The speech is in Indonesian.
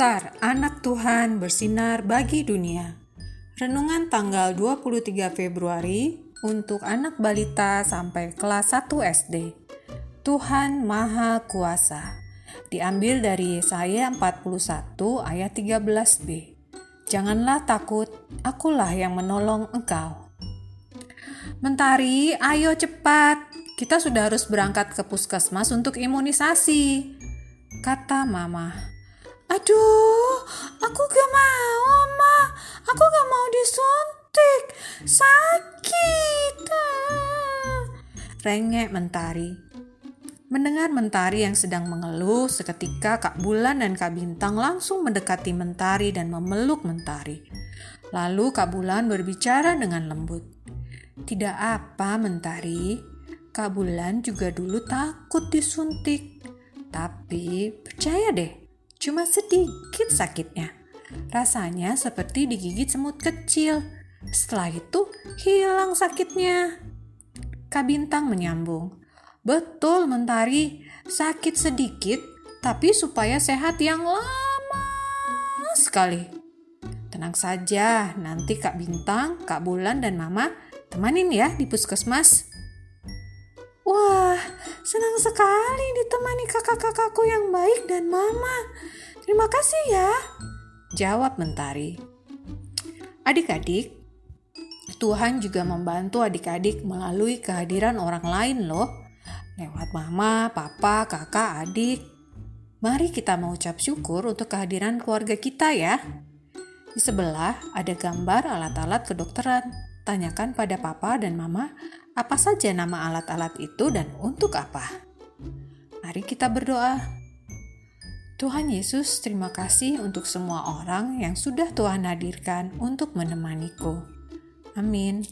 Star, anak Tuhan bersinar bagi dunia. Renungan tanggal 23 Februari untuk anak balita sampai kelas 1 SD. Tuhan Maha Kuasa. Diambil dari Yesaya 41 ayat 13b. Janganlah takut, akulah yang menolong engkau. Mentari, ayo cepat. Kita sudah harus berangkat ke puskesmas untuk imunisasi. Kata mama. Aduh, aku gak mau, Ma. Aku gak mau disuntik. Sakit. Rengek Mentari. Mendengar Mentari yang sedang mengeluh, seketika Kak Bulan dan Kak Bintang langsung mendekati Mentari dan memeluk Mentari. Lalu Kak Bulan berbicara dengan lembut. Tidak apa, Mentari. Kak Bulan juga dulu takut disuntik. Tapi percaya deh, cuma sedikit sakitnya. Rasanya seperti digigit semut kecil. Setelah itu hilang sakitnya. Kak Bintang menyambung. Betul, Mentari. Sakit sedikit, tapi supaya sehat yang lama sekali. Tenang saja, nanti Kak Bintang, Kak Bulan, dan Mama temanin ya di puskesmas. Wah, senang sekali ditemani kakak-kakakku yang baik dan Mama. Terima kasih ya, jawab Mentari. Adik-adik, Tuhan juga membantu adik-adik melalui kehadiran orang lain loh lewat mama, papa, kakak, adik. Mari kita mengucap syukur untuk kehadiran keluarga kita ya. Di sebelah ada gambar alat-alat kedokteran. Tanyakan pada papa dan mama apa saja nama alat-alat itu dan untuk apa. Mari kita berdoa. Tuhan Yesus, terima kasih untuk semua orang yang sudah Tuhan hadirkan untuk menemaniku. Amin.